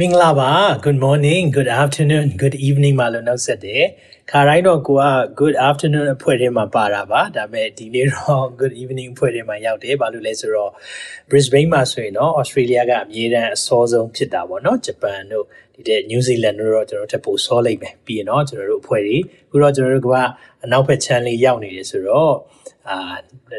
မင်္ဂလာပါ good morning good afternoon good evening မှာလို့နောက်ဆက်တယ်ခါတိုင်းတော့ကိုက good afternoon အဖွဲ့ထဲမှာပါတာပါဒါပေမဲ့ဒီနေ့တော့ good evening အဖွဲ့ထဲမှာရောက်တယ်ဘာလို့လဲဆိုတော့ Brisbane မှာဆိုရင်တော့ Australia ကအမြဲတမ်းအစောဆုံးဖြစ်တာပေါ့နော်ဂျပန်တို့ ဒီတဲ့ New Zealand တို့တော့ကျွန်တော်တက်ဖို့စောလိုက်မယ်ပြီးရင်တော့ကျွန်တော်တို့အဖွဲ့တွေအခုတော့ကျွန်တော်တို့ကအနောက်ဘက်ခြမ်းလေးရောက်နေတယ်ဆိုတော့အာ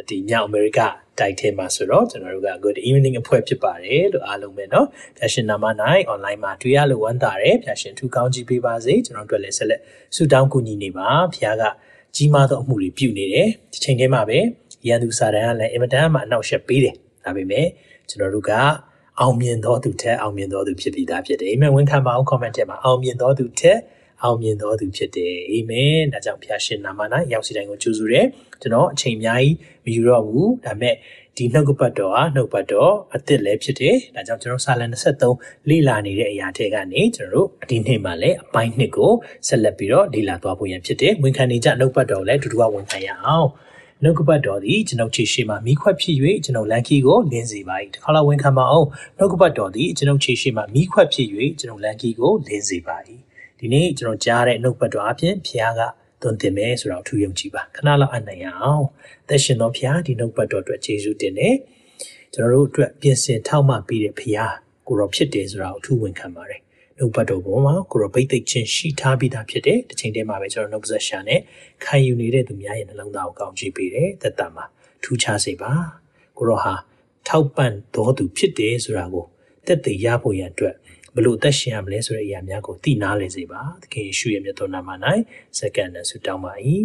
ဒီညအမေရိကတိုက်ထဲမှာဆိုတော့ကျွန်တော်တို့က good evening အဖွဲ့ဖြစ်ပါတယ်လို့အားလုံးပဲเนาะဖျာရှင်နာမနိုင် online မှာတွေ့ရလို့ဝမ်းသာတယ်ဖျာရှင်ထူကောင်းကြီးပေးပါစေကျွန်တော်တို့လည်းဆက်လက်ဆုတောင်းကူညီနေပါဖျာကကြီးမားသောအမှုတွေပြုနေတယ်ဒီချိန်ထဲမှာပဲရန်သူစာတန်ကလည်းအင်မတန်မှအနောက်ရှက်ပေးတယ်ဒါပေမဲ့ကျွန်တော်တို့က အောင်မြင်သောသူထက်အောင်မြင်သောသူဖြစ်ပြီးသားဖြစ်တယ်အာမင်ဝန်ခံပါအောင် comment ထဲမှာအောင်မြင်သောသူထက်အောင်မြင်တော်သူဖြစ်တယ်အာမင်ဒါကြောင့်ဖျာရှင်နာမ၌ရောက်စီတိုင်းကိုကြိုးဆိုတယ်ကျွန်တော်အချိန်အများကြီးမယူတော့ဘူးဒါပေမဲ့ဒီနှုတ်ကပတ်တော်ဟာနှုတ်ပတ်တော်အစ်စ်လည်းဖြစ်တယ်ဒါကြောင့်ကျွန်တော်စာလံ23လေ့လာနေတဲ့အရာတွေကနေကျွန်တော်တို့ဒီနေ့မှလည်းအပိုင်းနှစ်ကိုဆက်လက်ပြီးတော့လေ့လာသွားဖို့ရန်ဖြစ်တယ်ဝန်ခံနေကြနှုတ်ပတ်တော်လည်းအတူတူဝန်ခံရအောင် နှုတ်ကပတ်တော်သည်ကျွန်ုပ်ခြေရှိမှမိခွက်ဖြစ်၍ကျွန်ုပ်လန်ခီကိုလင်းစေပါ၏တစ်ခါလောက်ဝန်ခံပါအောင်နှုတ်ကပတ်တော်သည်ကျွန်ုပ်ခြေရှိမှမိခွက်ဖြစ်၍ကျွန်ုပ်လန်ခီကိုလင်းစေပါ၏ဒီနေ့ကျွန်တော်ကြားတဲ့နှုတ်ပတ်တော်အပြင်ဖခင်ကသွန်သင်မယ်ဆိုတော့အထူးယုံကြည်ပါခဏလောက်အနိုင်ရအောင်သက်ရှင်တော်ဖခင်ဒီနှုတ်ပတ်တော်အတွက်ယေရှုတင်တယ်ကျွန်တော်တို့အတွက်ပြင်ဆင်ထောက်မှပေးတဲ့ဖခင်ကိုရောဖြစ်တယ်ဆိုတာကိုအထူးဝန်ခံပါတယ် နှုတ်ပတ်တော်ပေါ်မှာကိုရောဗိတ်သိက်ချင်းရှိထားပြီးသားဖြစ်တယ်တစ်ချိန်တည်းမှာပဲကျွန်တော်နှုတ်ဆက်ရှာနဲ့ခံယူနေတဲ့သူများရဲ့နှလုံးသားကိုကောင်းချီးပေးတယ်သက်တာမှာထူးခြားစေပါကိုရောဟာထောက်ပံ့တော်သူဖြစ်တယ်ဆိုတာကိုတက်တည်ရဖို့ရန်အတွက်ဘလို့အသက်ရှင်ရမလဲဆိုတဲ့အရာများကိုသိနာလေစေပါသခင်ယေရှုရဲ့မြတ်တော်နာမ၌စက္ကန့်နဲ့ဆုတောင်းပါ၏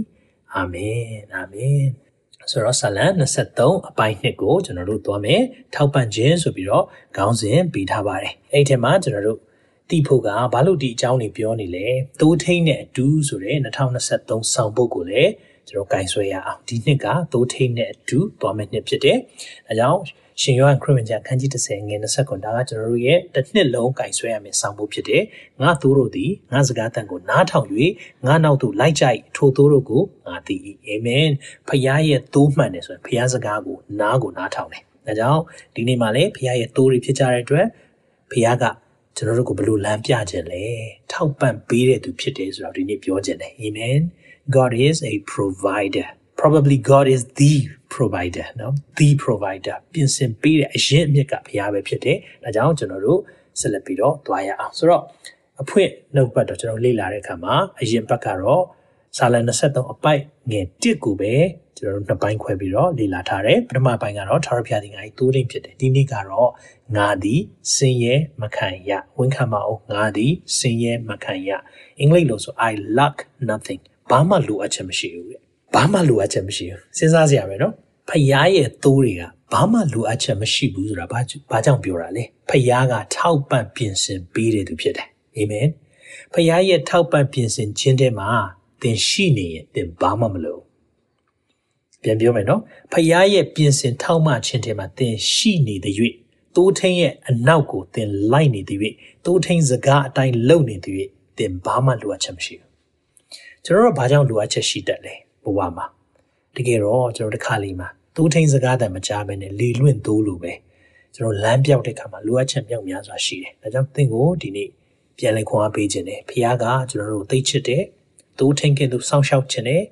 အာမင်အာမင်ဆိုတော့ဆလန်23အပိုင်း2ကိုကျွန်တော်တို့သွားမယ်ထောက်ပံ့ခြင်းဆိုပြီးတော့ခေါင်းစဉ်ပေးထားပါတယ်အဲ့ဒီမှာကျွန်တော်တို့ တိဖို့ကဘာလို့ဒီအကြောင်းတွေပြောနေလဲသိုးထိန်နဲ့အတူဆိုတဲ့2023ဆောင်ပုဒ်ကိုလည်းကျွန်တော်ကင်ဆွဲရအောင်ဒီနှစ်ကသိုးထိန်နဲ့အတူသွားမယ့်နှစ်ဖြစ်တယ်အဲကြောင့်ရှင်ယောဟန်ခရစ်ဝင်ကျမ်းခန်းကြီး30ငယ်20ကွန်ဒါကကျွန်တော်တို့ရဲ့တစ်နှစ်လုံးကင်ဆွဲရမယ့်ဆောင်ဖို့ဖြစ်တယ်။ငါသိုးတို့သည်ငါစကားတန်ကိုနားထောင်၍ငါနောက်သို့လိုက်ကြိုက်ထိုသိုးတို့ကိုငါသိ၏။အာမင်။ဖခင်ရဲ့သိုးမှန်တယ်ဆိုရင်ဖခင်စကားကိုနားကိုနားထောင်တယ်။ဒါကြောင့်ဒီနေ့မှလည်းဖခင်ရဲ့သိုးတွေဖြစ်ကြတဲ့အတွက်ဖခင်က ကျွန်တော်တို့ကိုဘလို့လမ်းပြခြင်းလဲထောက်ပံ့ပေးတဲ့သူဖြစ်တယ်ဆိုတော့ဒီနေ့ပြောခြင်းတယ်အာမင် God is a provider probably God is the provider เนาะ the provider ပြင်ဆင်ပေးတဲ့အရင်အမြစ်ကဘုရားပဲဖြစ်တယ်။ဒါကြောင့်ကျွန်တော်တို့ဆက်လက်ပြီးတော့သွားရအောင်ဆိုတော့အဖွင့်နှုတ်ပတ်တော့ကျွန်တော်လေ့လာတဲ့အခါမှာအရင်ဘက်ကတော့စာလံ23အပိုက်ငယ်1ကိုပဲ ကျွန်တော်တို့နှစ်ပိုင်းခွဲပြီးတော့လေ့လာထားတယ်ပထမပိုင်းကတော့ထာဝရဘုရားသခင်၏တိုးလိမ့်ဖြစ်တယ်ဒီနေ့ကတော့ငါသည်စင်ရဲမခံရဝန်ခံပါအောင်ငါသည်စင်ရဲမခံရအင်္ဂလိပ်လိုဆို I lack nothing ဘာမှလိုအပ်ချက်မရှိဘူးဘာမှလိုအပ်ချက်မရှိဘူးစဉ်းစားစရာပဲနော်ဖယားရဲ့သိုးတွေကဘာမှလိုအပ်ချက်မရှိဘူးဆိုတာဘာဘာကြောင့်ပြောတာလဲဖယားကထောက်ပံ့ပြင်ဆင်ပေးတဲ့သူဖြစ်တယ်အာမင်ဖယားရဲ့ထောက်ပံ့ပြင်ဆင်ခြင်းတဲ့မှာသင်ရှိနေရင်သင်ဘာမှမလုပ် ပြန်ပြောမယ်နော်ဖယားရဲ့ပြင်ဆင်ထောက်မှခြင်းတဲ့မှာသင်ရှိနေတဲ့၍တိုးထင်းရဲ့အနောက်ကိုသင်လိုက်နေတဲ့၍တိုးထင်းစကားအတိုင်းလုပ်နေတဲ့၍သင်ဘာမှလိုအပ်ချက်မရှိဘူးကျွန်တော်တို့ဘာကြောင့်လိုအပ်ချက်ရှိတတ်လဲဘဝမှာတကယ်တော့ကျွန်တော်တစ်ခါလေးမှာသိုးထိန်စကားတန်မကြားဘဲနဲ့လေလွင့်သိုးလိုပဲကျွန်တော်လမ်းပြောက်တဲ့ခါမှာလိုအပ်ချက်မြောက်များစွာရှိတယ်။ဒါကြောင့်သင်ကိုဒီနေ့ပြန်လည်ခွန်အားပေးခြင်းနဲ့ဖခင်ကကျွန်တော်တို့သိချစ်တဲ့သိုးထိန်ကဲ့သို့စောင့်ရှောက်ခြင်းနဲ့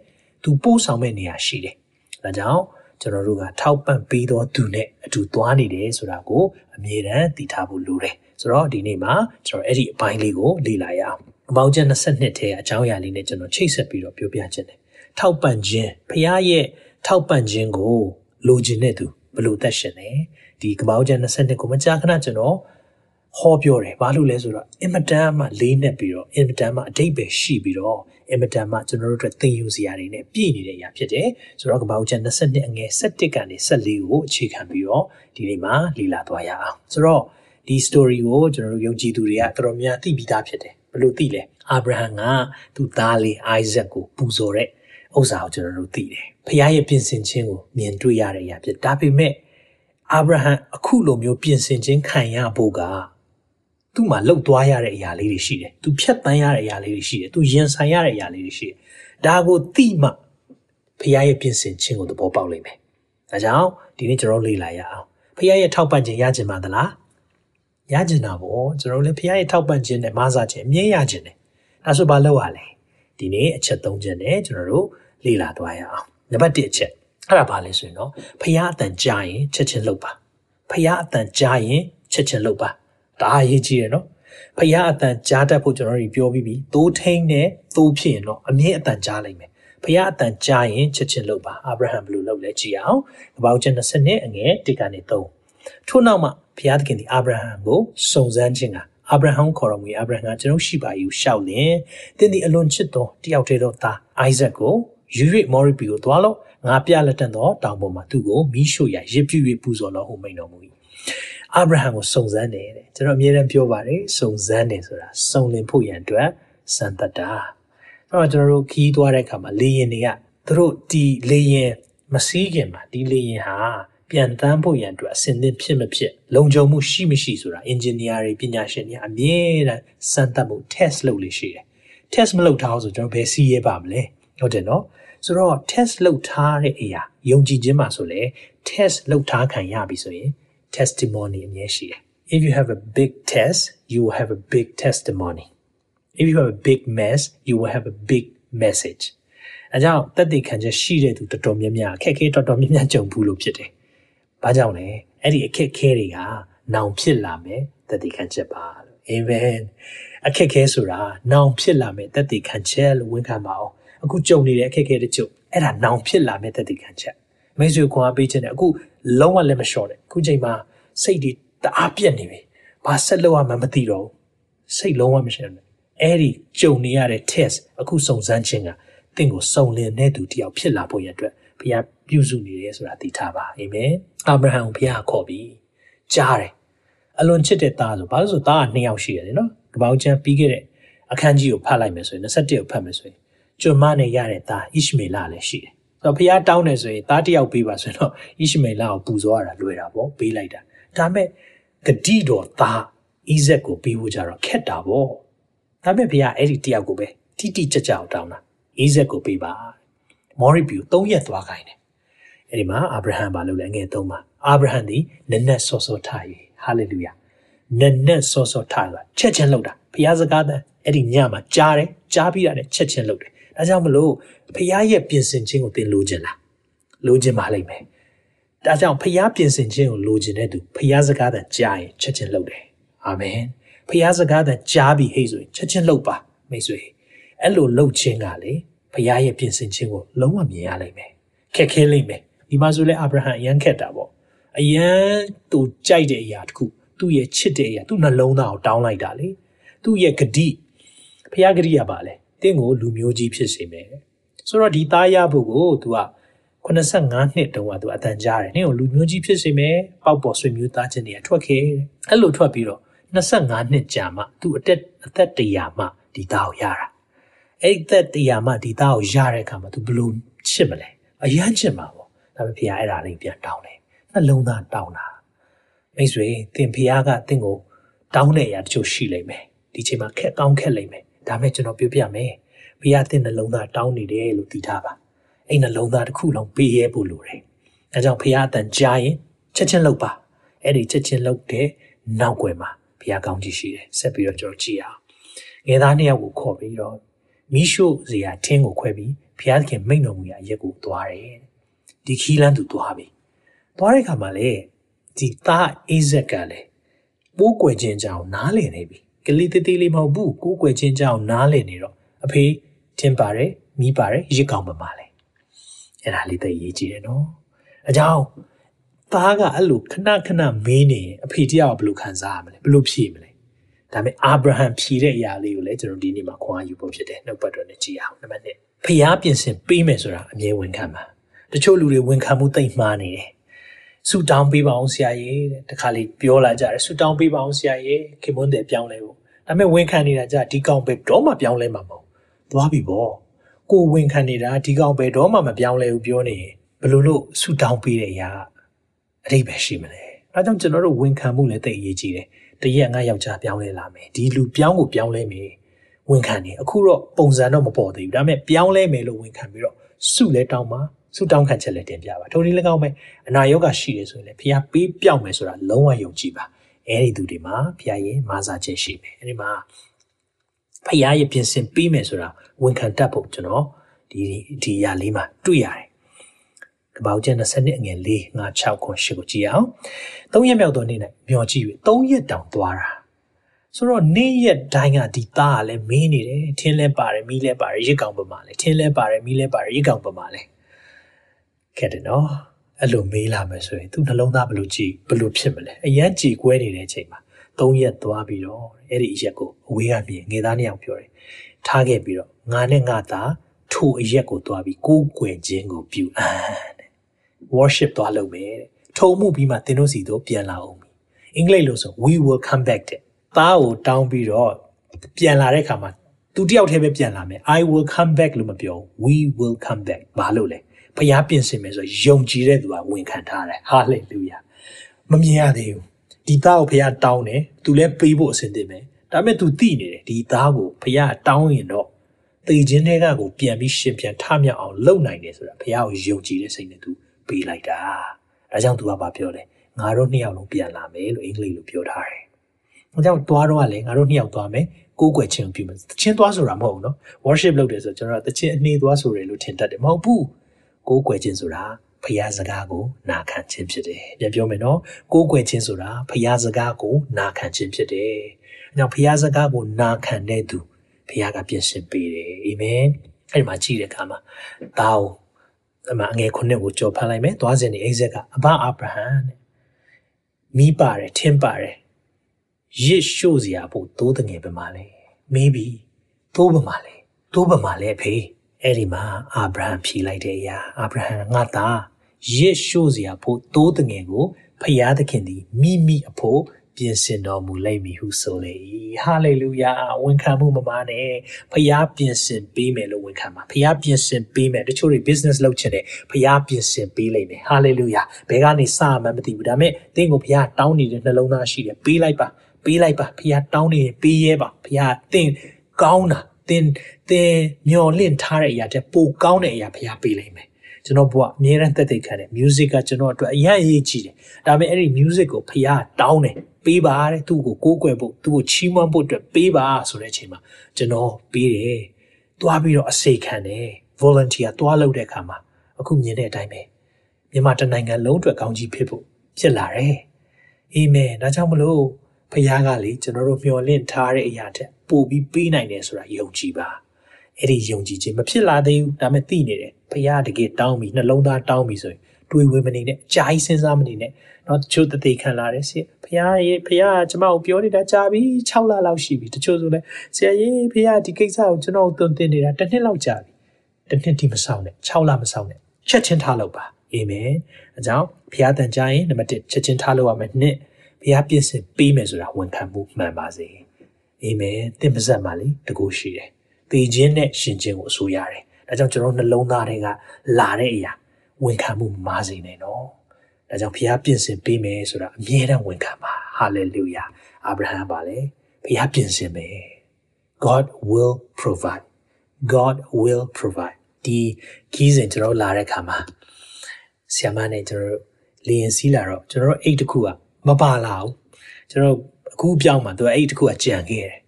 သူပို့ဆောင်မဲ့နေရာရှိတယ်။ ဒါကြောင့်ကျွန်တော်တို့ကထောက်ပံ့ပေးသောသူနဲ့အတူသွားနေတယ်ဆိုတာကိုအမြဲတမ်းသိထားဖို့လိုတယ်။ဆိုတော့ဒီနေ့မှာကျွန်တော်အဲ့ဒီအပိုင်းလေးကိုလေ့လာရအောင်။အပေါင်းချက်22ထဲအကြောင်းအရာလေးနဲ့ကျွန်တော်ချိတ်ဆက်ပြီးတော့ပြောပြခြင်းတယ်ထောက်ပံ့ခြင်းဖခင်ရဲ့ထောက်ပံ့ခြင်းကိုလိုချင်တဲ့သူဘလို့သက်ရှင်လဲဒီကပောက်ကျန်22ကိုမကြာခဏကျွန်တော်ဟောပြောတယ်ဘာလို့လဲဆိုတော့အင်မတန်မှလေးနဲ့ပြီးတော့အင်မတန်မှအတိတ်ပဲရှိပြီးတော့ အင်မတန်မှကျွန်တော်တို့အတွက်သင်ယူစရာတွေနဲ့ပြည့်နေတဲ့အရာဖြစ်တယ်ဆိုတော့ကပောက်ကျန်22အငယ်17ကနေ14ကိုအခြေခံပြီးတော့ဒီနေ့မှာလည်လာသွားရအောင်ဆိုတော့ဒီ story ကိုကျွန်တော်တို့ယုံကြည်သူတွေကတော်တော်များသိပြီးသားဖြစ်တယ်ဘလို့သိလဲအာဗြဟံကသူ့သားလေးအိုက်ဇက်ကိုပူဇော်တဲ့ဥစ္စာကိုကျွန်တော်တို့သိတယ်ဖခင်ရဲ့ပြင်ဆင်ခြင်းကိုမြင်တွေ့ရတဲ့အရာဖြစ်ဒါပေမဲ့အာဗြဟံအခုလိုမျိုးပြင်ဆင်ခြင်းခံရဖို့က သူ့မှာလှုပ်သွားရတဲ့အရာလေးတွေရှိတယ်။သူဖြတ်တန်းရတဲ့အရာလေးတွေရှိတယ်။သူရင်ဆိုင်ရတဲ့အရာလေးတွေရှိတယ်။ဒါကိုသိမှဖခင်ရဲ့ပြင်ဆင်ခြင်းကိုသဘောပေါက်လိမ့်မယ်။ဒါကြောင့်ဒီနေ့ကျွန်တော်လေ့လာရအောင်။ဖခင်ရဲ့ထောက်ပံ့ခြင်းရခြင်းပါသလား။ရခြင်းတာပေါ့ကျွန်တော်လည်းဖခင်ရဲ့ထောက်ပံ့ခြင်းနဲ့မဆာခြင်းအမြဲရခြင်းတယ်။ဒါဆိုဘာလုပ်ရလဲ။ဒီနေ့အချက်၃ချက်နဲ့ကျွန်တော်တို့လေ့လာသွားရအောင်။နံပါတ်1အချက်အဲ့ဒါဘာလဲဆိုရင်တော့ဖခင်အတန်ကြားရင်ချက်ချင်းလုပ်ပါ။ဖခင်အတန်ကြားရင်ချက်ချင်းလုပ်ပါ။ ဒါအရေးကြီးတယ်နော်။ဖခင်အတန်ကြားတတ်ဖို့ကျွန်တော်တို့ပြောပြီးပြီ။သိုးထိန်နဲ့သိုးဖြစ်ရင်တော့အမြဲအတန်ကြားလိုက်မယ်ဖခင်အတန်ကြားရင်ချက်ချင်းလုပ်ပါအာဗြဟံဘယ်လိုလုပ်လဲကြည့်အောင်ကပောက်ချက်20နှစ်အငယ်1ကနေ3ထို့နောက်မှဘုရားသခင်ဒီအာဗြဟံကိုစုံစမ်းခြင်းကအာဗြဟံခေါ်တော်မူအာဗြဟံကကျွန်တော်ရှိပါယူရှောက်လင်တင်းဒီအလွန်ချစ်သောတယောက်တည်းသောသားအိုက်ဇက်ကိုယူ၍မော်ရီပီကိုသွားလို့ငါပြလက်တန်သောတောင်ပေါ်မှာသူ့ကိုမိရှို့ရရစ်ပြည့်၍ပူဇော်တော်ဟုမိန်တော်မူ၏ အာဗြဟံကိုစုံစမ်းတယ်တဲ့ကျွန်တော်အမြဲတမ်းပြောပါတယ်စုံစမ်းတယ်ဆိုတာစုံလင်ဖို့ရန်အတွက်စံတတ်တာအဲ့တော့ကျွန်တော်တို့ခီးသွားတဲ့အခါမှာလေရင်တွေကသူတို့ဒီလေရင်မစည်းခင်မှာဒီလေရင်ဟာပြန်တန်းဖို့ရန်အတွက်အစင်သင့်ဖြစ်မဖြစ်လုံခြုံမှုရှိမရှိဆိုတာ engineer တွေပညာရှင်တွေအမြဲတမ်းစမ်းသပ်မှု test လုပ်လို့ရှိတယ်။ test မလုပ်ထားဆိုကျွန်တော်ဘယ်စီးရဲပါမလဲဟုတ်တယ်နော်ဆိုတော့ test လုပ်ထားတဲ့အရာယုံကြည်ခြင်းမှာဆိုလေ test လုပ်ထားခံရပြီဆိုရင် testimony အမြဲရှိတယ် if you have a big test you will have a big testimony if you have a big mess you will have a big message အဲကြောင့်တက်တည်ခံချက်ရှိတဲ့သူတော်တော်များများအခက်အခဲတော်တော်များများကြုံဘူးလို့ဖြစ်တယ်။ဘာကြောင့်လဲ။အဲ့ဒီအခက်အခဲတွေကနောင်ဖြစ်လာမယ်တက်တည်ခံချက်ပါလို့ Amen အခက်အခဲဆိုတာနောင်ဖြစ်လာမယ်တက်တည်ခံချက်လို့ဝန်ခံပါအောင်။အခုကြုံနေတဲ့အခက်အခဲတချို့အဲ့ဒါနောင်ဖြစ်လာမယ်တက်တည်ခံချက်။ မိတ်ဆွေခွန်အားပေးခြင်းနဲ့အခုလုံးဝလက်မလျှော့နဲ့အခုချိန်မှာစိတ်တွေတအားပြက်နေပြီ။ဘာဆက်လုပ်ရမှမသိတော့ဘူး။စိတ်လုံးဝမရှိဘူးအဲ့ဒီကြုံနေရတဲ့ test အခုစုံစမ်းခြင်းကတင့်ကိုစုံလင်တဲ့သူတယောက်ဖြစ်လာဖို့ရအတွက်ဘုရားပြုစုနေတယ်ဆိုတာသိထားပါအာမင်အာဗြဟံကိုဘုရားခေါ်ပြီးကြားတယ်အလွန်ချစ်တဲ့သားဆိုဘာလို့ဆိုသားကနှစ်ယောက်ရှိရတယ်နော်ကပောက်ချမ်းပြီးခဲ့တဲ့အခန်းကြီးကိုဖတ်လိုက်မယ်ဆိုရင်21ကိုဖတ်မယ်ဆိုရင်ကျွန်မနဲ့ရတဲ့သားဣရှမေလလည်းရှိတယ်ဆို တော့ဘုရားတောင်းတယ်ဆိုရင်သားတယောက်ပေးပါဆိုရင်တော့ဣရှမေလကိုပူဇော်ရတာလွယ်တာပေါ့ပေးလိုက်တာဒါပေမဲ့ဂတိတော်သားဣဇက်ကိုပေးဖို့ကြတော့ခက်တာပေါ့ဒါပေမဲ့ဘုရားအဲ့ဒီတယောက်ကိုပဲတိတိကျကျအောင်တောင်းတာအိဇက်ကိုပေးပါမော်ရီဘီကို၃ရက်သွားခိုင်းတယ်အဲ့ဒီမှာအာဗြဟံဘာလုပ်လဲငယ်သုံးပါအာဗြဟံဒီနက်နက်စောစောထားရေဟာလေလုယာနက်နက်စောစောထားလာချက်ချင်းလုပ်တာဘုရားစကားတန်အဲ့ဒီညမှာကြားတယ်ကြားပြီးတာနဲ့ချက်ချင်းလုပ်တယ် ဒါကြောင့်မလို့ဘုရားရဲ့ပြင်ဆင်ခြင်းကိုသင်လိုချင်လားလိုချင်ပါလိမ့်မယ်ဒါကြောင့်ဖျားပြင်ဆင်ခြင်းကိုလိုချင်တဲ့သူဖျားစကားတန်ကြားရင်ချက်ချင်းလုပ်တယ်အာမင်ဖျားစကားတန်ကြားပြီးဟေ့ဆိုရင်ချက်ချင်းလုပ်ပါမိတ်ဆွေအဲ့လိုလုပ်ခြင်းကလေဖခင်ရဲ့ပြင်ဆင်ခြင်းကိုလုံးဝမြင်ရလိမ့်မယ်ခက်ခဲလိမ့်မယ်ဒီမှာဆိုလဲအာဗြဟံအရန်ခက်တာပေါ့အရန်သူကြိုက်တဲ့အရာတခုသူ့ရဲ့ချစ်တဲ့အရာသူ့နှလုံးသားကိုတောင်းလိုက်တာလေသူ့ရဲ့ဂတိဖခင်ဂတိရပါလေ တင့်ကိုလူမျိုးကြီးဖြစ်စေမယ်ဆိုတော့ဒီသားရဖို့ကို तू က85နှစ်တုန်းက तू အတန်ကြားတယ်နင့်ကိုလူမျိုးကြီးဖြစ်စေမယ်ပေါက်ပေါ်ဆွေမျိုးသားချင်းတွေထွက်ခဲ့အဲ့လိုထွက်ပြီးတော့25နှစ်ကြာမှ तू အသက်အသက်တရာမှဒီသားကိုရတာအဲ့သက်တရားမှဒီသားကိုရတဲ့အခါမှာ तू ဘလို့ချစ်မလဲအယမ်းချစ်မှာပေါ့ဒါပေမဲ့ဖေကအဲ့ဒါလေးပြန်တောင်းတယ်နှလုံးသားတောင်းတာမိတ်ဆွေသင်ဖေကသင်ကိုတောင်းတဲ့အရာတချို့ရှိလိမ့်မယ်ဒီချိန်မှာခက်ကောင်းခက်လိမ့်မယ် ဒါမဲ့ကျွန်တော်ပြောပြမယ်ဖေကသင်နှလုံးသားတောင်းနေတယ်လို့သိထားပါအဲ့နှလုံးသားတစ်ခုလုံးပေးရဲဖို့လိုတယ်အဲကြောင့်ဖေကအတန်ကြားရင်ချက်ချင်းလုပ်ပါအဲ့ဒီချက်ချင်းလုပ်တဲ့နောက်ွယ်မှာဘုရားကောင်းကြီးရှိတယ်ဆက်ပြီးတော့ကျွန်တော်ကြည့်အောင်ငယ်သားနှစ်ယောက်ကိုခေါ်ပြီးတော့မိရှုစရာထင်းကိုခွဲပြီးဘုရားသခင်မိန့်တော်မူရာရက်ကိုသွားတယ်ဒီခီးလန်းသူသွားပြီသွားတဲ့အခါမှာလေဒီသားအိဇက်ကလည်းပိုးကွယ်ခြင်းကြောင့်နားလည်နေပြီ ကလေးသေးသေးလေးမဟုတ်ဘူးကိုးကွယ်ခြင်းကြောင့်နားလည်နေတော့အဖေထင်းပါတယ်မိပါတယ်ရစ်ကောင်းပါပါလေအဲ့ဒါလေးသိရေးကြည့်တယ်နော်အကြောင်းသားကအဲ့လိုခဏခဏမေးနေရင်အဖေတယောက်ဘယ်လိုခံစားရမလဲဘယ်လိုဖြေမလဲဒါပေမဲ့အာဗြဟံဖြေတဲ့အရာလေးကိုလည်းကျွန်တော်ဒီနေ့မှာခွန်အားယူဖို့ဖြစ်တယ်နှုတ်ပတ်တော်နဲ့ကြည့်အောင်နံပါတ်1ဖျားပြင်ဆင်ပေးမယ်ဆိုတာအမြဲဝန်ခံပါတချို့လူတွေဝန်ခံမှုတိတ်မှားနေတယ် ဆူတောင်းပေးပါအောင်ဆရာကြီးတဲ့တခါလေးပြောလာကြတယ်ဆူတောင်းပေးပါအောင်ဆရာကြီးခင်မွန်းတယ်ပြောင်းလဲဖို့ဒါပေမဲ့ဝန်ခံနေတာကြဒီကောင်ပဲတော့မှပြောင်းလဲမှာမဟုတ်သွားပြီပေါ့ကိုဝန်ခံနေတာဒီကောင်ပဲတော့မှမပြောင်းလဲဘူးပြောနေဘယ်လိုလို့ဆူတောင်းပေးတဲ့အရာအတိတ်ပဲရှိမလဲဒါကြောင့်ကျွန်တော်တို့ဝန်ခံမှုလည်းသိအရေးကြီးတယ်တရက်ငါယောက်ျားပြောင်းလဲလာမယ်ဒီလူပြောင်းကိုပြောင်းလဲမယ်ဝန်ခံနေအခုတော့ပုံစံတော့မပေါ်သေးဘူးဒါပေမဲ့ပြောင်းလဲမယ်လို့ဝန်ခံပြီးတော့စုလဲတောင်းပါ စုတောင်းခံချက်လည်းတင်ပြပါထိုနည်း၎င်းပဲအနာယောဂရှိတယ်ဆိုရင်လည်းဖះပေးပြောင်းမယ်ဆိုတာလုံးဝယုံကြည်ပါအဲ့ဒီသူတွေမှာဖះရဲ့မာစာချက်ရှိမယ်အဲ့ဒီမှာဖះရဲ့ပြင်ဆင်ပေးမယ်ဆိုတာဝန်ခံတတ်ဖို့ကျွန်တော်ဒီဒီအရာလေးမှာတွေ့ရတယ်ကပောက်ကျန်20နှစ်အငယ်4 5 6ခွန်8ကိုကြည့်အောင်၃ရက်မြောက်သောနေ့၌မျောကြည့်၍၃ရက်တောင်သွားတာဆိုတော့နေ့ရက်တိုင်းကဒီသားကလည်းမင်းနေတယ်ထင်းလဲပါတယ်မီးလဲပါတယ်ရစ်ကောင်ပမာလဲထင်းလဲပါတယ်မီးလဲပါတယ်ရစ်ကောင်ပမာလဲ ခဲ့တယ်နော်အဲ့လိုမေးလာမယ်ဆိုရင်သူနှလုံးသားဘယ်လိုကြည်ဘယ်လိုဖြစ်မလဲအရန်ကြည်ကွဲနေတဲ့အချိန်မှာ၃ရက်သွားပြီးတော့အဲ့ဒီအရက်ကိုအဝေးကမြင်ငယ်သားနှစ်ယောက်ပြောတယ်ထားခဲ့ပြီးတော့ငါနဲ့ငါသားထိုအရက်ကိုသွားပြီးကိုးကွယ်ခြင်းကိုပြုအပ်တဲ့ worship သွားလုပ်မယ်တဲ့ထုံမှုပြီးမှသင်တို့စီတို့ပြန်လာအောင်အင်္ဂလိပ်လို့ဆို we will come back တဲ့သားကိုတောင်းပြီးတော့ပြန်လာတဲ့အခါမှာသူတယောက်တည်းပဲပြန်လာမယ် I will come back လို့မပြော we will come back ဘာလို့လဲ ဖျားပြင်ဆင်မယ်ဆိုယုံကြည်တဲ့သူကဝန်ခံထားတယ် hallelujah မမြင်ရသေးဘူးဒီသားကိုဖျားတောင်းတယ်သူလည်းပေးဖို့အဆင်သင့်ပဲဒါပေမဲ့ तू သိနေတယ်ဒီသားကိုဖျားတောင်းရင်တော့တေခြင်းတွေကကိုပြန်ပြီးရှင်ပြန်ထမြောက်အောင်လုပ်နိုင်တယ်ဆိုတာဖျားကိုယုံကြည်တဲ့စိတ်နဲ့ तू ပေးလိုက်တာဒါကြောင့် तू ကဘာပြောလဲငါတို့နှစ်ယောက်လုံးပြန်လာမယ်လို့အင်္ဂလိပ်လိုပြောထားတယ်။ဒါကြောင့်သွားတော့ကလည်းငါတို့နှစ်ယောက်သွားမယ်ကိုးကွယ်ခြင်းပြုမယ်။တခြင်းသွားဆိုတာမဟုတ်ဘူးနော်။ worship လုပ်တယ်ဆိုကျွန်တော်ကတခြင်းအနှေးသွားဆိုတယ်လို့ထင်တတ်တယ်မဟုတ်ဘူး။ ကိုးကွယ်ခြင်းဆိုတာဖျားစကားကိုနာခံခြင်းဖြစ်တယ်။ပြန်ပြောမယ်နော်။ကိုးကွယ်ခြင်းဆိုတာဖျားစကားကိုနာခံခြင်းဖြစ်တယ်။အဲကြောင့်ဖျားစကားကိုနာခံတဲ့သူဖျားကပြင်ဆင်ပေးတယ်။အာမင်။အဲ့ဒီမှာကြည့်တဲ့အခါမှာဒါကိုအမှအငယ်ခုနှစ်ကိုကြော်ဖတ်လိုက်မယ်။သွားစဉ်ဒီအိဇက်ကအဘအာဗြဟံတဲ့မိပါတယ်ထင်းပါတယ်ရစ်ရှို့စရာဖို့သိုးတငယ်ပဲမှာလဲမေးပြီသိုးပဲမှာလဲသိုးပဲမှာလဲဖေး အဲ့ဒီမှာအာဗြဟံဖြေလိုက်တဲ့အရာအာဗြဟံငါသားရစ်ရှို့စရာဖို့သိုးတငယ်ကိုဖျားသခင်သည်မိမိအဖို့ပြင်ဆင်တော်မူလိမ့်မည်ဟုဆိုလေ၏ဟာလေလုယာဝန်ခံမှုမမနဲ့ဖခင်ပြင်ဆင်ပေးမယ်လို့ဝန်ခံပါဖခင်ပြင်ဆင်ပေးမယ်တချို့တွေ business လုပ်ချင်တယ်ဖခင်ပြင်ဆင်ပေးလိမ့်မယ်ဟာလေလုယာဘယ်ကနေစမှမသိဘူးဒါပေမဲ့သင်ကိုဖခင်တောင်းနေတဲ့နှလုံးသားရှိတယ်ပေးလိုက်ပါပေးလိုက်ပါဖခင်တောင်းနေပေးရဲပါဖခင်သင်ကောင်းတာ သင်သင်မျော်လင့်ထားတဲ့အရာတဲ့ပိုကောင်းတဲ့အရာဖခင်ပေးလိမ့်မယ်ကျွန်တော်ဘုရားအမြဲတမ်းသက်သေခံတယ် music ကကျွန်တော်အတွက်အရင်အရေးကြီးတယ်ဒါပေမဲ့အဲ့ဒီ music ကိုဖခင်တောင်းတယ်ပေးပါတဲ့သူ့ကိုကိုးကွယ်ဖို့သူ့ကိုချီးမွမ်းဖို့အတွက်ပေးပါဆိုတဲ့အချိန်မှာကျွန်တော်ပေးတယ်တွားပြီးတော့အစိတ်ခံတယ် volunteer တွားလုပ်တဲ့အခါမှာအခုမြင်တဲ့အတိုင်းပဲမြန်မာတနိုင်ငံလုံးအတွက်ကောင်းကြီးဖြစ်ဖို့ဖြစ်လာတယ်အာမင်ဒါကြောင့်မလို့ ဖခင်ကလေကျွန်တော်တို့မျှော်လင့်ထားတဲ့အရာတက်ပို့ပြီးပေးနိုင်တယ်ဆိုတာယုံကြည်ပါအဲ့ဒီယုံကြည်ခြင်းမဖြစ်လာသေးဘူးဒါပေမဲ့သိနေတယ်ဖခင်တကယ်တောင်းပြီးနှလုံးသားတောင်းပြီးဆိုရင်တွေးဝေမနေနဲ့အကြာကြီးစဉ်းစားမနေနဲ့เนาะတချို့တသိခံလာတယ်ဆရာဖះရေဖះကကျမကိုပြောနေတာကြာပြီ6လလောက်ရှိပြီတချို့ဆိုလဲဆရာရေဖះဒီကိစ္စကိုကျွန်တော်သွန်သင်နေတာတစ်နှစ်လောက်ကြာပြီတစ်နှစ်ဒီမဆောင်နဲ့6လမဆောင်နဲ့ချက်ချင်းထားလို့ပါအာမင်အကြောင်းဖះတန်ကြရင်နံပါတ်1ချက်ချင်းထားလို့ရမယ်နှစ် ဖះပြည့်စင်ပေးမယ်ဆိုတာဝန်ခံမှုမှန်ပါစေအာမင်သင်ပါဇက်မှာလေတကူရှိတယ်တေခြင်းနဲ့ရှင်ခြင်းကိုအဆိုရတယ်ဒါကြောင့်ကျွန်တော်နှလုံးသားတွေကလာတဲ့အရာဝန်ခံမှုမားစေနေနော်ဒါကြောင့်ဖခင်ပြင်ဆင်ပေးမယ်ဆိုတာအမြဲတမ်းဝန်ခံပါဟာလေလုယာအာဗြဟံပါလေဖခင်ပြင်ဆင်မယ် God will provide God will provide ဒီကြီးစဉ်ကျွန်တော်လာတဲ့ခါမှာဆ iam မနဲ့ကျွန်တော်လေရင်စီးလာတော့ကျွန်တော်အိတ်တစ်ခုက မပါလာဘူးကျွန်တော်အခုပြောင်းမှာသူအိတ်တစ်ခုကကြံခဲ့တယ်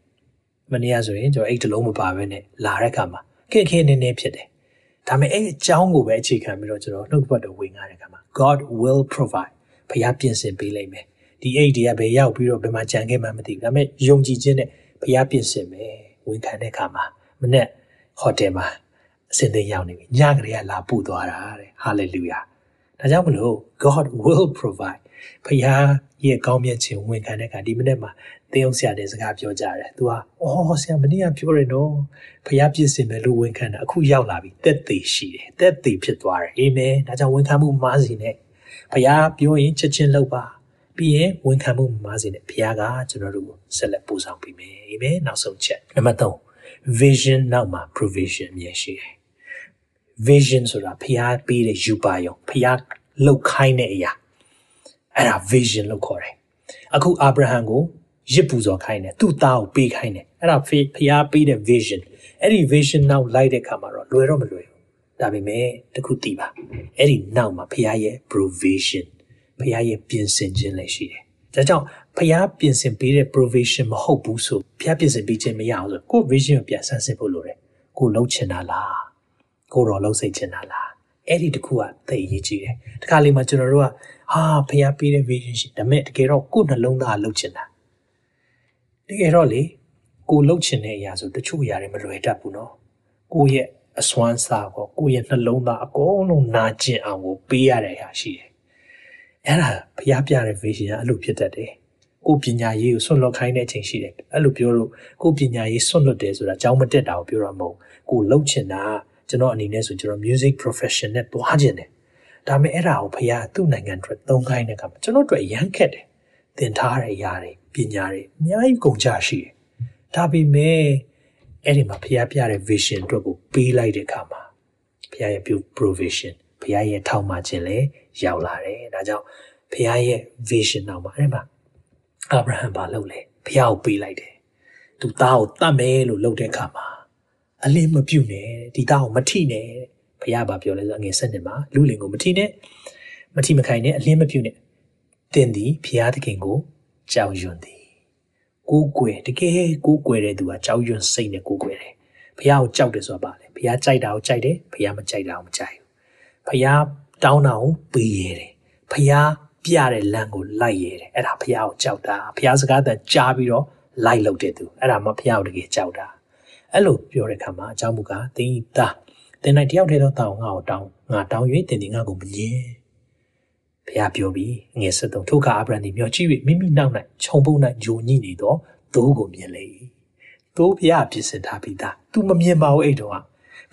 မနေ့ကဆိုရင်ကျွန်တော်အိတ်တစ်လုံးမပါဘဲနဲ့လာတဲ့ခါမှာခက်ခဲနေနေဖြစ်တယ်ဒါပေမဲ့အဲ့အကြောင်းကိုပဲအခြေခံပြီးတော့ကျွန်တော်နှုတ်ဘတ်တော်ဝင်လာတဲ့ခါမှာ God will provide ဖခင်ပြင်ဆင်ပေးလိမ့်မယ်ဒီအိတ်တွေကဘယ်ရောက်ပြီးတော့ဘယ်မှာကြံခဲ့မှမသိဘူးဒါပေမဲ့ယုံကြည်ခြင်းနဲ့ဖခင်ပြင်ဆင်မယ်ဝန်ခံတဲ့ခါမှာမနေ့ဟိုတယ်မှာအစင်သေးရောက်နေပြီညကလေးကလာပို့သွားတာတဲ့ hallelujah ဒါကြောင့်မလို့ God will provide ဖခင်ရဲ့ကောင်းမြတ်ခြင်းဝန်ခံတဲ့အခါဒီမနေ့မှာသင်အောင်ဆရာတဲ့စကားပြောကြတယ်။ तू ကအော်ဆရာမနေ့ကပြောတယ်နော်။ဖခင်ပြည့်စင်မယ်လို့ဝန်ခံတာအခုရောက်လာပြီ။သက်သေရှိတယ်။သက်သေဖြစ်သွားတယ်။အာမင်။ဒါကြောင့်ဝန်ခံမှုမားစီနဲ့ဖခင်ပြောရင်ချက်ချင်းလုပ်ပါ။ပြီးရင်ဝန်ခံမှုမားစီနဲ့ဖခင်ကကျွန်တော်တို့ကိုဆက်လက်ပို့ဆောင်ပေးမယ်။အာမင်။နောက်ဆုံးချက်နံပါတ်3 vision နောက်မှာ provision အမြဲရှိတယ်။ vision ဆိုတာဖခင်ပေးတဲ့ယူပါယုံဖခင်လှုပ်ခိုင်းတဲ့အရာ အဲ့ဒါ vision လို့ခေါ်တယ်အခုအာဗြဟံကိုရစ်ပူဇော်ခိုင်းတယ်သူ့သားကိုပေးခိုင်းတယ်အဲ့ဒါဖျားပေးတဲ့ vision အဲ့ဒီ vision နောက်လိုက်တဲ့ခါမှာတော့လွယ်တော့မလွယ်ဘူးဒါပေမဲ့တခုတည်ပါအဲ့ဒီနောက်မှာဖျားရဲ့ provision ဖျားရဲ့ပြင်ဆင်ခြင်းလည်းရှိတယ်ဒါကြောင့်ဖျားပြင်ဆင်ပေးတဲ့ provision မဟုတ်ဘူးဆိုဖျားပြင်ဆင်ပေးခြင်းမရအောင်ဆိုကို vision ကိုပြန်ဆန်းစစ်ဖို့လိုတယ်ကိုလှုပ်ချင်တာလားကိုတော့လှုပ်စိတ်ချင်တာလား အဲ့ဒီတခုကသိအရေးကြီးတယ်တခါလေမှကျွန်တော်တို့ကဟာဖျားပေးတဲ့ vision ရှိဒါပေမဲ့တကယ်တော့ကိုယ်နှလုံးသားလှုပ်ချင်တာတကယ်တော့လေကိုလှုပ်ချင်တဲ့အရာဆိုတချို့အရာတွေမလွယ်တတ်ဘူးနော်ကိုရဲ့အစွမ်းစားကိုကိုရဲ့နှလုံးသားအကုန်လုံးနာကျင်အောင်ကိုပေးရတဲ့အရာရှိတယ်အဲ့ဒါဖျားပြတဲ့ vision ကအဲ့လိုဖြစ်တတ်တယ်ကိုပညာရေးကိုဆွန့်လွတ်ခိုင်းတဲ့အချိန်ရှိတယ်အဲ့လိုပြောလို့ကိုပညာရေးဆွန့်လွတ်တယ်ဆိုတာအကြောင်းမတက်တာကိုပြောရမဟုတ်ကိုလှုပ်ချင်တာကျွ န်တော်အနေနဲ့ဆိုကျွန်တော် music profession နဲ့တွားချင်တယ်ဒါပေမဲ့အဲ့ဒါကိုဖះသူ့နိုင်ငံအတွက်သုံးခိုင်းတဲ့အခါမှာကျွန်တော်တို့ရမ်းခက်တယ်သင်ထားတဲ့အရာတွေပညာတွေအများကြီးကုန်ကြရှိတယ်ဒါပေမဲ့အဲ့ဒီမှာဖះပြတဲ့ vision အတွက်ကိုပေးလိုက်တဲ့အခါမှာဖះရဲ့ provision ဖះရဲ့ထောက်မှခြင်းလည်းရောက်လာတယ်ဒါကြောင့်ဖះရဲ့ vision နောက်မှာအဲ့ဒီမှာအာဗြဟံဘာလုပ်လဲဖះကိုပေးလိုက်တယ်သူသားကိုတတ်မယ်လို့လုပ်တဲ့အခါမှာ အလင်းမပြုတ်နဲ့ဒီသားကိုမထိနဲ့ဘုရားဘာပြောလဲဆိုအငယ်ဆက်နှစ်မှာလူလင်ကိုမထိနဲ့မထိမခိုင်နဲ့အလင်းမပြုတ်နဲ့တင်သည်ဘုရားသခင်ကိုကြောက်ရွံ့သည်ကိုးကွယ်တကယ်ကိုးကွယ်တဲ့သူကကြောက်ရွံ့စိတ်နဲ့ကိုးကွယ်တယ်ဘုရားကိုကြောက်တယ်ဆိုတာပါလေဘုရားကြိုက်တာကိုကြိုက်တယ်ဘုရားမကြိုက်တာကိုမကြိုက်ဘူးဘုရားတောင်းတာကိုပေးရတယ်ဘုရားပြတဲ့လမ်းကိုလိုက်ရတယ်အဲ့ဒါဘုရားကိုကြောက်တာဘုရားစကားတန်ကြားပြီးတော့လိုက်လုပ်တဲ့သူအဲ့ဒါမှဘုရားကိုတကယ်ကြောက်တာ အဲ့လိုပြောတဲ့ခါမှာအကြောင်းမူကားသင်ဤသားသင်၌တယောက်တည်းသောတောင်းငါ့ကိုတောင်းငါတောင်း၍သင်ဒီငါ့ကိုမငြင်းဘုရားပြောပြီးငယ်ဆက်တော့ထိုအခါအာဗြဟံသည်မျောကြည့်၍မိမိနောက်၌ခြုံပုတ်၌ဂျိုညိနေသောသိုးကိုမြင်လေသိုးဘုရားပြင်ဆင်ထားပြီးသား तू မမြင်ပါဘူးအဲ့တော့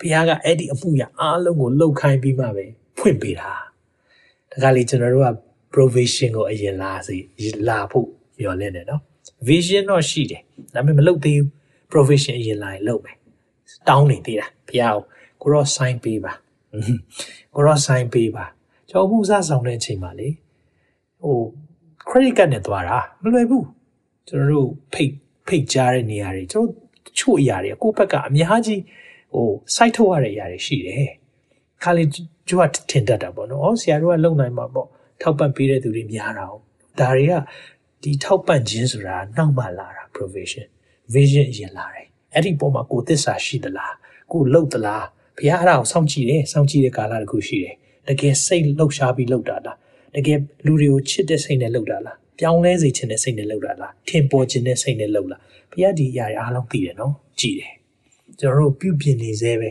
ဘုရားကအဲ့ဒီအမှုရအားလုံးကိုလှုပ်ခိုင်းပြီးမှပဲဖွင့်ပေးတာဒါကလေကျွန်တော်တို့က provision ကိုအရင်လာစီလာဖို့မျှော်လင့်တယ်နော် vision တော့ရှိတယ်ဒါပေမဲ့မလုပ်သေးဘူး provision အရင်လာရင်လုပ်မယ်တောင်းနေသေးတာဘုရားကိုကိုရော sign ပေးပါကိုရော sign ပေးပါကျွန်တော်မှုစားဆောင်တဲ့အချိန်မှာလေဟို credit card နဲ့သွားတာမလွယ်ဘူးကျွန်တော်တို့ဖိတ်ဖိတ်ကြားတဲ့နေရာတွေကျွန်တော်ချို့အရာတွေကိုယ့်ဘက်ကအများကြီးဟို site ထုတ်ရတဲ့အရာတွေရှိတယ်ခါလေကျိုးကထင်တတ်တာပေါ့နော်။အော်ဆရာတို့ကလုံနိုင်မှာပေါ့။ထောက်ပံ့ပေးတဲ့သူတွေများတာ။ဒါတွေကဒီထောက်ပံ့ခြင်းဆိုတာနောက်မှလာတာ provision vision အရင်လာတယ်။အဲ့ဒီပုံမှာကိုသစ္စာရှိသလား။ကိုလှုပ်သလား။ဘုရားအဲ့ဒါကိုစောင့်ကြည့်တယ်။စောင့်ကြည့်တဲ့ကာလတစ်ခုရှိတယ်။တကယ်စိတ်လှုပ်ရှားပြီးလှုပ်တာလား။တကယ်လူတွေကိုချစ်တဲ့စိတ်နဲ့လှုပ်တာလား။ပြောင်းလဲစေခြင်းနဲ့စိတ်နဲ့လှုပ်တာလား။ထင်ပေါ်ခြင်းနဲ့စိတ်နဲ့လှုပ်လား။ဘုရားဒီအရာတွေအားလုံးသိတယ်နော်။ကြည့်တယ်။ကျွန်တော်တို့ပြုပြင်နေသေးပဲ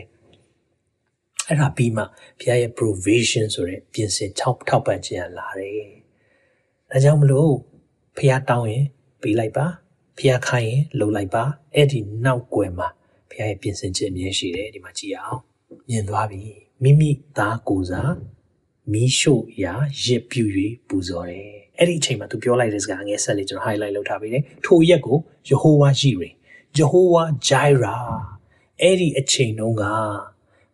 ။အဲ့ဒါပြီးမှဘုရားရဲ့ provision ဆိုတဲ့ပြင်ဆင်ထောက်ထောက်ပံ့ခြင်းလာတယ်။ဒါကြောင့်မလို့ဘုရားတောင်းရင်ပေးလိုက်ပါ။ ဘုရားခိုင်းရင်လုပ်လိုက်ပါ။အဲ့ဒီနောက်ွယ်မှာဘုရားရဲ့ပြင်ဆင်ခြင်းအမြဲရှိတယ်ဒီမှာကြည့်အောင်။မြင်သွားပြီ။မိမိသားကိုယ်စားမီးရှို့ရာရစ်ပြူ၍ပူဇော်တယ်။အဲ့ဒီအချိန်မှာသူပြောလိုက်တဲ့စကားငယ်ဆက်လေးကျွန်တော် highlight လုပ်ထားပေးတယ်။ထိုရက်ကိုယေဟောဝါရှိရင်ယေဟောဝါဂျိုင်ရာအဲ့ဒီအချိန်တုန်းက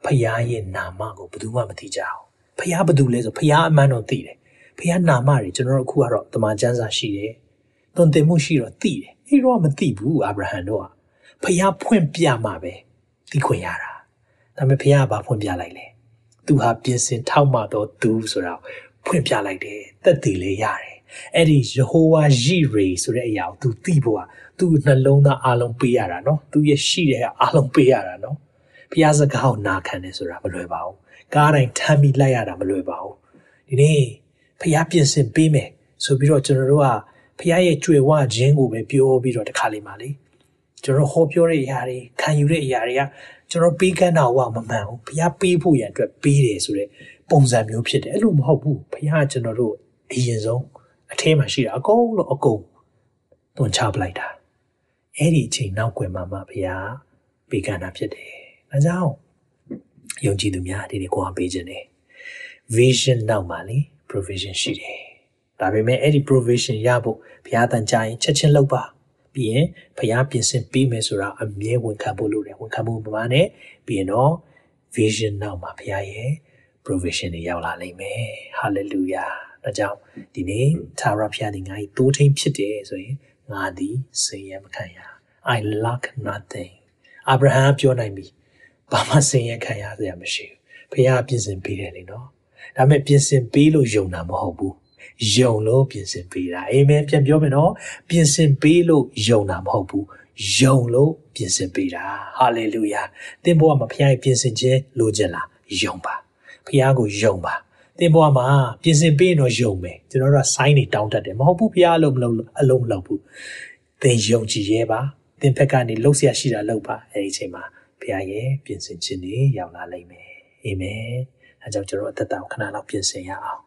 ဖခင်ရဲ့နာမကိုဘယ်သူမှမသိကြအောင်ဖခင်ဘယ်သူလဲဆိုဖခင်အမှန်တော့သိတယ်ဖခင်နာမတွေကျွန်တော်တို့အခုကတော့တမန်ကျမ်းစာရှိတယ်သွန်သင်မှုရှိတော့သိတယ် အဲ့တော့မသိဘူးအာဗြဟံတို့ကဖခင်ဖွင့်ပြမှပဲသိခွင့်ရတာဒါပေမဲ့ဖခင်ကဘာဖွင့်ပြလိုက်လဲသူဟာပြင်ဆင်ထောက်မှတော့သူဆိုတာဖွင့်ပြလိုက်တယ်တက်တည်လေးရတယ်အဲ့ဒီယေဟောဝါယိရေဆိုတဲ့အရာကို तू သိဖို့ကသူ့နှလုံးသားအလုံးပေးရတာနော်သူရဲ့ရှိတဲ့အလုံးပေးရတာနော်ဖျားစကားကိုနာခံတယ်ဆိုတာမလွယ်ပါဘူးကားတိုင်းထမ်းပြီးလိုက်ရတာမလွယ်ပါဘူးဒီနေ့ဖျားပြင်ဆင်ပေးမယ်ဆိုပြီးတော့ကျွန်တော်တို့က ဖျားရဲ့ကြွယ်ဝခြင်းကိုပဲပြောပြီးတော့တခါလေးမှလေကျွန်တော်ဟောပြောတဲ့အရာတွေခံယူတဲ့အရာတွေကကျွန်တော်ပေးကမ်းတာကမမှန်ဘူးဖျားပေးဖို့ရန်အတွက်ပေးတယ်ဆိုတဲ့ပုံစံမျိုးဖြစ်တယ်အဲ့လိုမဟုတ်ဘူးဖျားကျွန်တော်တို့အရင်ဆုံးအထဲမှာရှိတာအကုန်လုံးအကုန်သွန်ချပလိုက်တာအဲ့ဒီအချိန်နောက်ွယ်မှာမှဘုရားပေးကမ်းတာဖြစ်တယ်။ဒါကြောင့်ယုံကြည်သူများဒီနေ့ကိုယ်အားပေးခြင်းတယ်။ vision နောက်မှာလေ provision ရှိတယ်။ ဒါပေမဲ့အဲ့ဒီ provision ရဖို့ဘုရားတန်ကြရင်ချက်ချင်းလုပ်ပါ။ပြီးရင်ဘုရားပြင်ဆင်ပေးမယ်ဆိုတာအမြဲဝန်ခံဖို့လိုတယ်။ဝန်ခံမှုပမာနဲ့ပြီးရင်တော့ vision နောက်မှာဘုရားရဲ့ provision တွေရောက်လာလိမ့်မယ် hallelujah ဒါကြောင့်ဒီနေ့သာရဖျားသည်ငါ့တိုးထိန်ဖြစ်တယ်ဆိုရင်ငါသည်စိတ်ရမခံရ I lack nothing အာဗြဟံပြောနိုင်ပြီဘာမှစိတ်ရခံရစရာမရှိဘူးဖခင်ပြင်ဆင်ပေးတယ်လေနော်ဒါပေမဲ့ပြင်ဆင်ပေးလို့ယုံတာမဟုတ်ဘူး ယုံလို့ပြင်ဆင်ပေးတာအာမင်ပြန်ပြောမယ်နော်ပြင်ဆင်ပေးလို့ယုံတာမဟုတ်ဘူးယုံလို့ပြင်ဆင်ပေးတာဟာလေလုယာသင်ဘဝမှာဖခင်ပြင်ဆင်ခြင်းလိုချင်လားယုံပါဖခင်ကိုယုံပါသင်ဘဝမှာပြင်ဆင်ပေးရင်တော့ယုံမယ်ကျွန်တော်တို့က sign တွေတောင်းတတ်တယ်မဟုတ်ဘူးဖခင်အလုံးမလုံးအလုံးမလုံးဘူးသင်ယုံကြည်ရဲပါသင်ဘက်ကနေလှုပ်ရှားရှိတာလှုပ်ပါအဲဒီအချိန်မှာဖခင်ရဲ့ပြင်ဆင်ခြင်းတွေရောက်လာလိမ့်မယ်အာမင်အဲကြောင့်ကျွန်တော်အသက်တာကိုခဏလောက်ပြင်ဆင်ရအောင်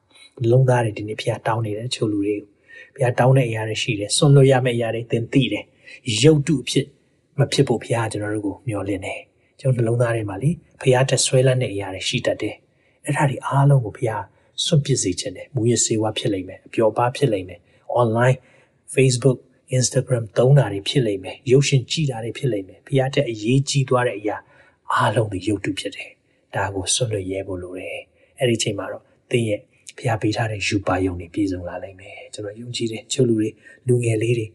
လုံးသားတွေဒီနေ့ဖခင်တောင်းနေတဲ့ချိုလူတွေကိုဖခင်တောင်းတဲ့အရာတွေရှိတယ်ဆွန့်လွတ်ရမယ့်အရာတွေသင်သိတယ်ရုပ်တုအဖြစ်မဖြစ်ဖို့ဖခင်ကျွန်တော်တို့ကိုမျှော်လင့်တယ်ကျွန်တော်နှလုံးသားထဲမှာလေဖခင်တက်ဆွဲလန်းတဲ့အရာတွေရှိတတ်တယ်အဲ့ဒါတွေအားလုံးကိုဖခင်စွန့်ပစ်စေခြင်းတယ်မူရစေဝါဖြစ်လိမ့်မယ်အပျော်ပါဖြစ်လိမ့်မယ် online Facebook Instagram သုံးတာတွေဖြစ်လိမ့်မယ်ရုပ်ရှင်ကြည့်တာတွေဖြစ်လိမ့်မယ်ဖခင်တက်အရေးကြီးသွားတဲ့အရာအားလုံးတွေရုပ်တုဖြစ်တယ်ဒါကိုစွန့်လွတ်ရဲဖို့လိုတယ်အဲ့ဒီချိန်မှာတော့သင်ရဲ့ ဖျားပေးထားတဲ့ယူပါယုံတွေပြည့်စုံလာနိုင်မယ်ကျွန်တော်ယုံကြည်တယ်ချို့လူတွေလူငယ်လေးတွေ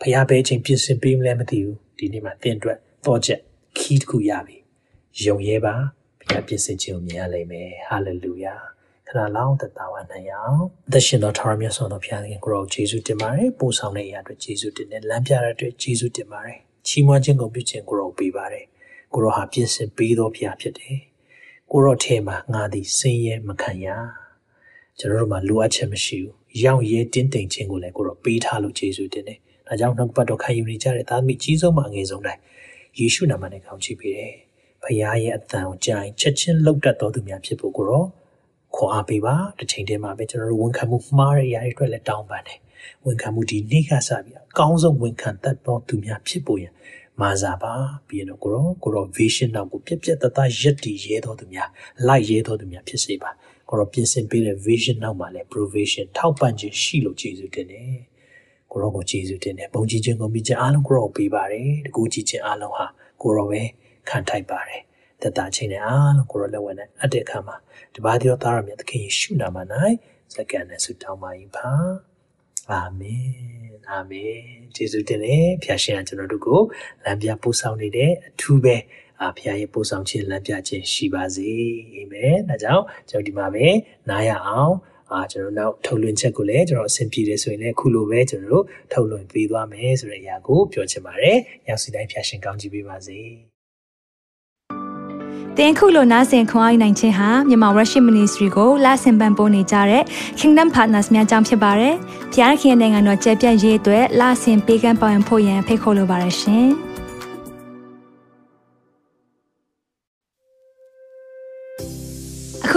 ဖျားပေးခြင်းပြင်ဆင်ပေးမလဲမသိဘူးဒီနေ့မှာသင်အတွက်တော့ချက် key တစ်ခုရပြီယုံရဲပါဖျားပြင်ဆင်ခြင်းကိုမြင်ရလိမ့်မယ် hallelujah ခဏလောက်သက်သာဝနိုင်အောင်သရှင်တော်ထာဝရမြတ်စွာဘုရားသခင်ကိုရောယေရှုတင်ပါတယ်ပို့ဆောင်တဲ့အရာအတွက်ယေရှုတင်တယ်လမ်းပြတဲ့အတွက်ယေရှုတင်ပါတယ်ချီးမွမ်းခြင်းကိုပြုခြင်းကိုရောပေးပါတယ်ကိုရောဟာပြင်ဆင်ပေးတော်ဘုရားဖြစ်တယ်ကိုရောထဲမှာငါသည်စင်ရဲမခံရ ကျွန်တော်တို့မှာလိုအပ်ချက်မရှိဘူးရောက်ရဲတင်းတိမ်ခြင်းကိုလည်းကိုရောပေးထားလို့ယေရှုတင်တယ်ဒါကြောင့်နှုတ်ပတ်တော်ခံယူနေကြတဲ့သားသမီးကြီးဆုံးမှအငယ်ဆုံးတိုင်းယေရှုနာမနဲ့ကောင်းချီးပေးတယ်ဖခင်ရဲ့အသံကိုကြားရင်ချက်ချင်းလှုပ်တတ်တော်သူများဖြစ်ဖို့ကိုရောခွန်အားပေးပါတစ်ချိန်တည်းမှာပဲကျွန်တော်တို့ဝန်ခံမှုမှားတဲ့အရာတွေအတွက်လည်းတောင်းပန်တယ်ဝန်ခံမှုဒီနေ့ကစပြီးအကောင်းဆုံးဝန်ခံတတ်တော်သူများဖြစ်ဖို့ရန်မာစာပါပြီးတော့ကိုရောကိုရော vision နောက်ကိုပြက်ပြက်တသားရက်တည်ရဲတော်သူများ light ရဲတော်သူများဖြစ်စေပါ ကိုရောပြင်ဆင်ပေးတဲ့ vision နောက်မှာလည်း provision ထောက်ပံ့ခြင်းရှိလို့ကျေးဇူးတင်တယ်ကိုရောကိုကျေးဇူးတင်တယ်ဘုံကြီးခြင်းကိုမိခြင်းအားလုံးကိုရောပေးပါတယ်တကူကြီးခြင်းအားလုံးဟာကိုရောပဲခံထိုက်ပါတယ်သက်တာချင်းနဲ့အားလုံးကိုရောလက်ဝဲနဲ့အတဲ့အခါမှာတပါးသောသားရမြတ်သခင်ယေရှုနာမ၌စက္ကန့်နဲ့ဆုတောင်းပါ၏ပါအာမင်အာမင်ကျေးဇူးတင်တယ်ဖျာရှင်ကကျွန်တော်တို့ကိုလမ်းပြပို့ဆောင်နေတဲ့အထူးပဲ အာဖျာရဲ့ပို့ဆောင်ခြင်းလမ်းပြခြင်းရှိပါစေအာမင်ဒါကြောင့်ကျွန်တော်ဒီမှာပဲနားရအောင်အာကျွန်တော်နောက်ထုတ်လွှင့်ချက်ကိုလည်းကျွန်တော်အဆင်ပြေတယ်ဆိုရင်လည်းအခုလိုပဲကျွန်တော်တို့ထုတ်လွှင့်ပေးသွားမယ်ဆိုတဲ့အရာကိုပြောချင်ပါတယ်။ရောက်စီတိုင်းဖျာရှင်ကောင်းချီးပေးပါစေ။တင်ခုလိုနာဆင်ခွန်အားနိုင်ခြင်းဟာမြန်မာ Worship Ministry ကိုလာဆင်ပန်ပိုးနေကြတဲ့ Kingdom Partners များအကြောင်းဖြစ်ပါတယ်။ဖခင်နိုင်ငံတော်ကျယ်ပြန့်ရေးအတွက်လာဆင်ပေးကမ်းပောင်းဖို့ရန်ဖိတ်ခေါ်လိုပါတယ်ရှင်။